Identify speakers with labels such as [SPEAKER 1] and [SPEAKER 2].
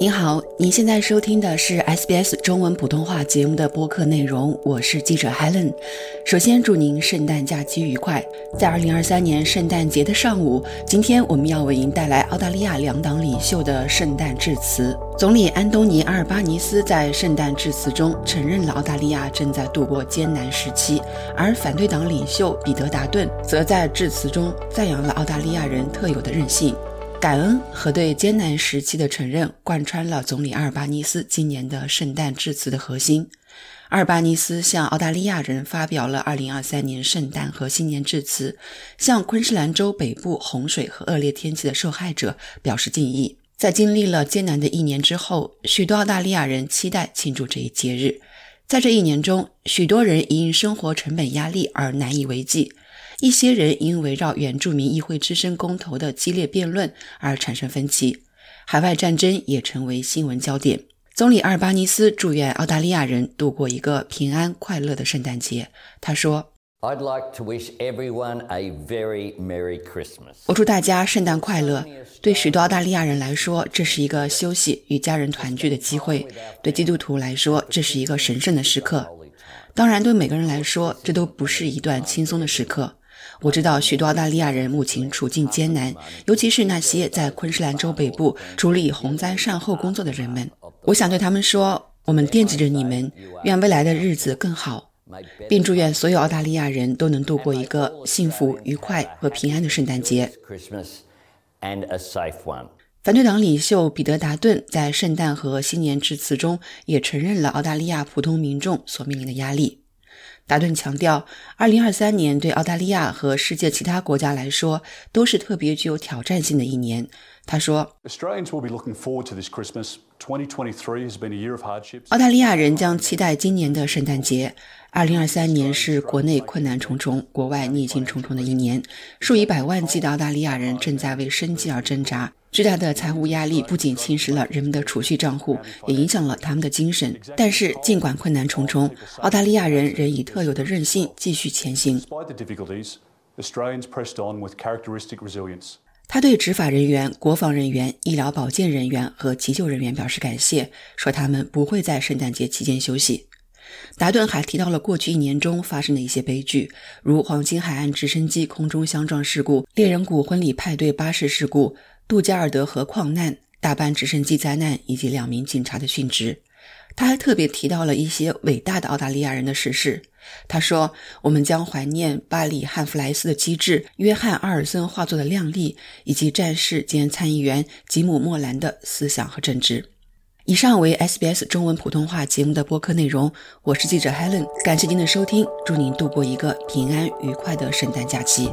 [SPEAKER 1] 您好，您现在收听的是 SBS 中文普通话节目的播客内容，我是记者 Helen。首先祝您圣诞假期愉快。在2023年圣诞节的上午，今天我们要为您带来澳大利亚两党领袖的圣诞致辞。总理安东尼·阿尔巴尼斯在圣诞致辞中承认了澳大利亚正在度过艰难时期，而反对党领袖彼得·达顿则在致辞中赞扬了澳大利亚人特有的韧性。感恩和对艰难时期的承认贯穿了总理阿尔巴尼斯今年的圣诞致辞的核心。阿尔巴尼斯向澳大利亚人发表了2023年圣诞和新年致辞，向昆士兰州北部洪水和恶劣天气的受害者表示敬意。在经历了艰难的一年之后，许多澳大利亚人期待庆祝这一节日。在这一年中，许多人因生活成本压力而难以为继。一些人因围绕原住民议会之声公投的激烈辩论而产生分歧，海外战争也成为新闻焦点。总理阿尔巴尼斯祝愿澳大利亚人度过一个平安快乐的圣诞节。他说
[SPEAKER 2] ：“I'd like to wish everyone a very merry Christmas。
[SPEAKER 1] 我祝大家圣诞快乐。对许多澳大利亚人来说，这是一个休息与家人团聚的机会；对基督徒来说，这是一个神圣的时刻。当然，对每个人来说，这都不是一段轻松的时刻。”我知道许多澳大利亚人目前处境艰难，尤其是那些在昆士兰州北部处理洪灾善后工作的人们。我想对他们说：我们惦记着你们，愿未来的日子更好，并祝愿所有澳大利亚人都能度过一个幸福、愉快和平安的圣诞节。反对党领袖彼得·达顿在圣诞和新年致辞中也承认了澳大利亚普通民众所面临的压力。达顿强调，2023年对澳大利亚和世界其他国家来说都是特别具有挑战性的一年。他说：“澳大利亚人将期待今年的圣诞节。2023年是国内困难重重、国外逆境重重的一年，数以百万计的澳大利亚人正在为生计而挣扎。”巨大的财务压力不仅侵蚀了人们的储蓄账户，也影响了他们的精神。但是，尽管困难重重，澳大利亚人仍以特有的韧性继续前行。他对执法人员、国防人员、医疗保健人员和急救人员表示感谢，说他们不会在圣诞节期间休息。达顿还提到了过去一年中发生的一些悲剧，如黄金海岸直升机空中相撞事故、猎人谷婚礼派对巴士事故。杜加尔德河矿难、大班直升机灾难以及两名警察的殉职，他还特别提到了一些伟大的澳大利亚人的逝世。他说：“我们将怀念巴里·汉弗莱斯的机智、约翰·阿尔森画作的靓丽，以及战士兼参议员吉姆·莫兰的思想和政治。”以上为 SBS 中文普通话节目的播客内容。我是记者 Helen，感谢您的收听，祝您度过一个平安愉快的圣诞假期。